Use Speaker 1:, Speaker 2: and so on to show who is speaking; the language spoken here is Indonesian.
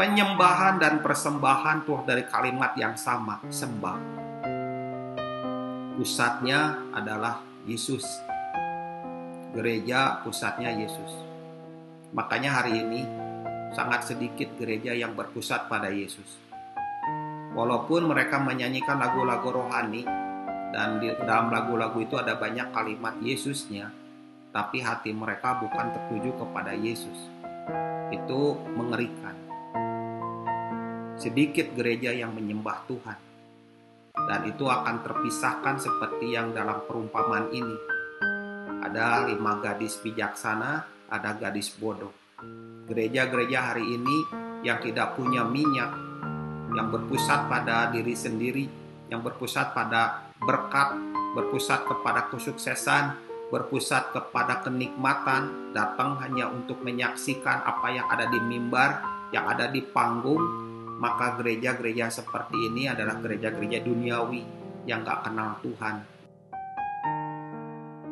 Speaker 1: penyembahan dan persembahan tuh dari kalimat yang sama, sembah. Pusatnya adalah Yesus. Gereja pusatnya Yesus. Makanya hari ini sangat sedikit gereja yang berpusat pada Yesus. Walaupun mereka menyanyikan lagu-lagu rohani dan di dalam lagu-lagu itu ada banyak kalimat Yesusnya, tapi hati mereka bukan tertuju kepada Yesus. Itu mengerikan. Sedikit gereja yang menyembah Tuhan. Dan itu akan terpisahkan seperti yang dalam perumpamaan ini. Ada lima gadis bijaksana, ada gadis bodoh. Gereja-gereja hari ini yang tidak punya minyak, yang berpusat pada diri sendiri, yang berpusat pada berkat, berpusat kepada kesuksesan, berpusat kepada kenikmatan, datang hanya untuk menyaksikan apa yang ada di mimbar, yang ada di panggung, maka gereja-gereja seperti ini adalah gereja-gereja duniawi yang gak kenal Tuhan,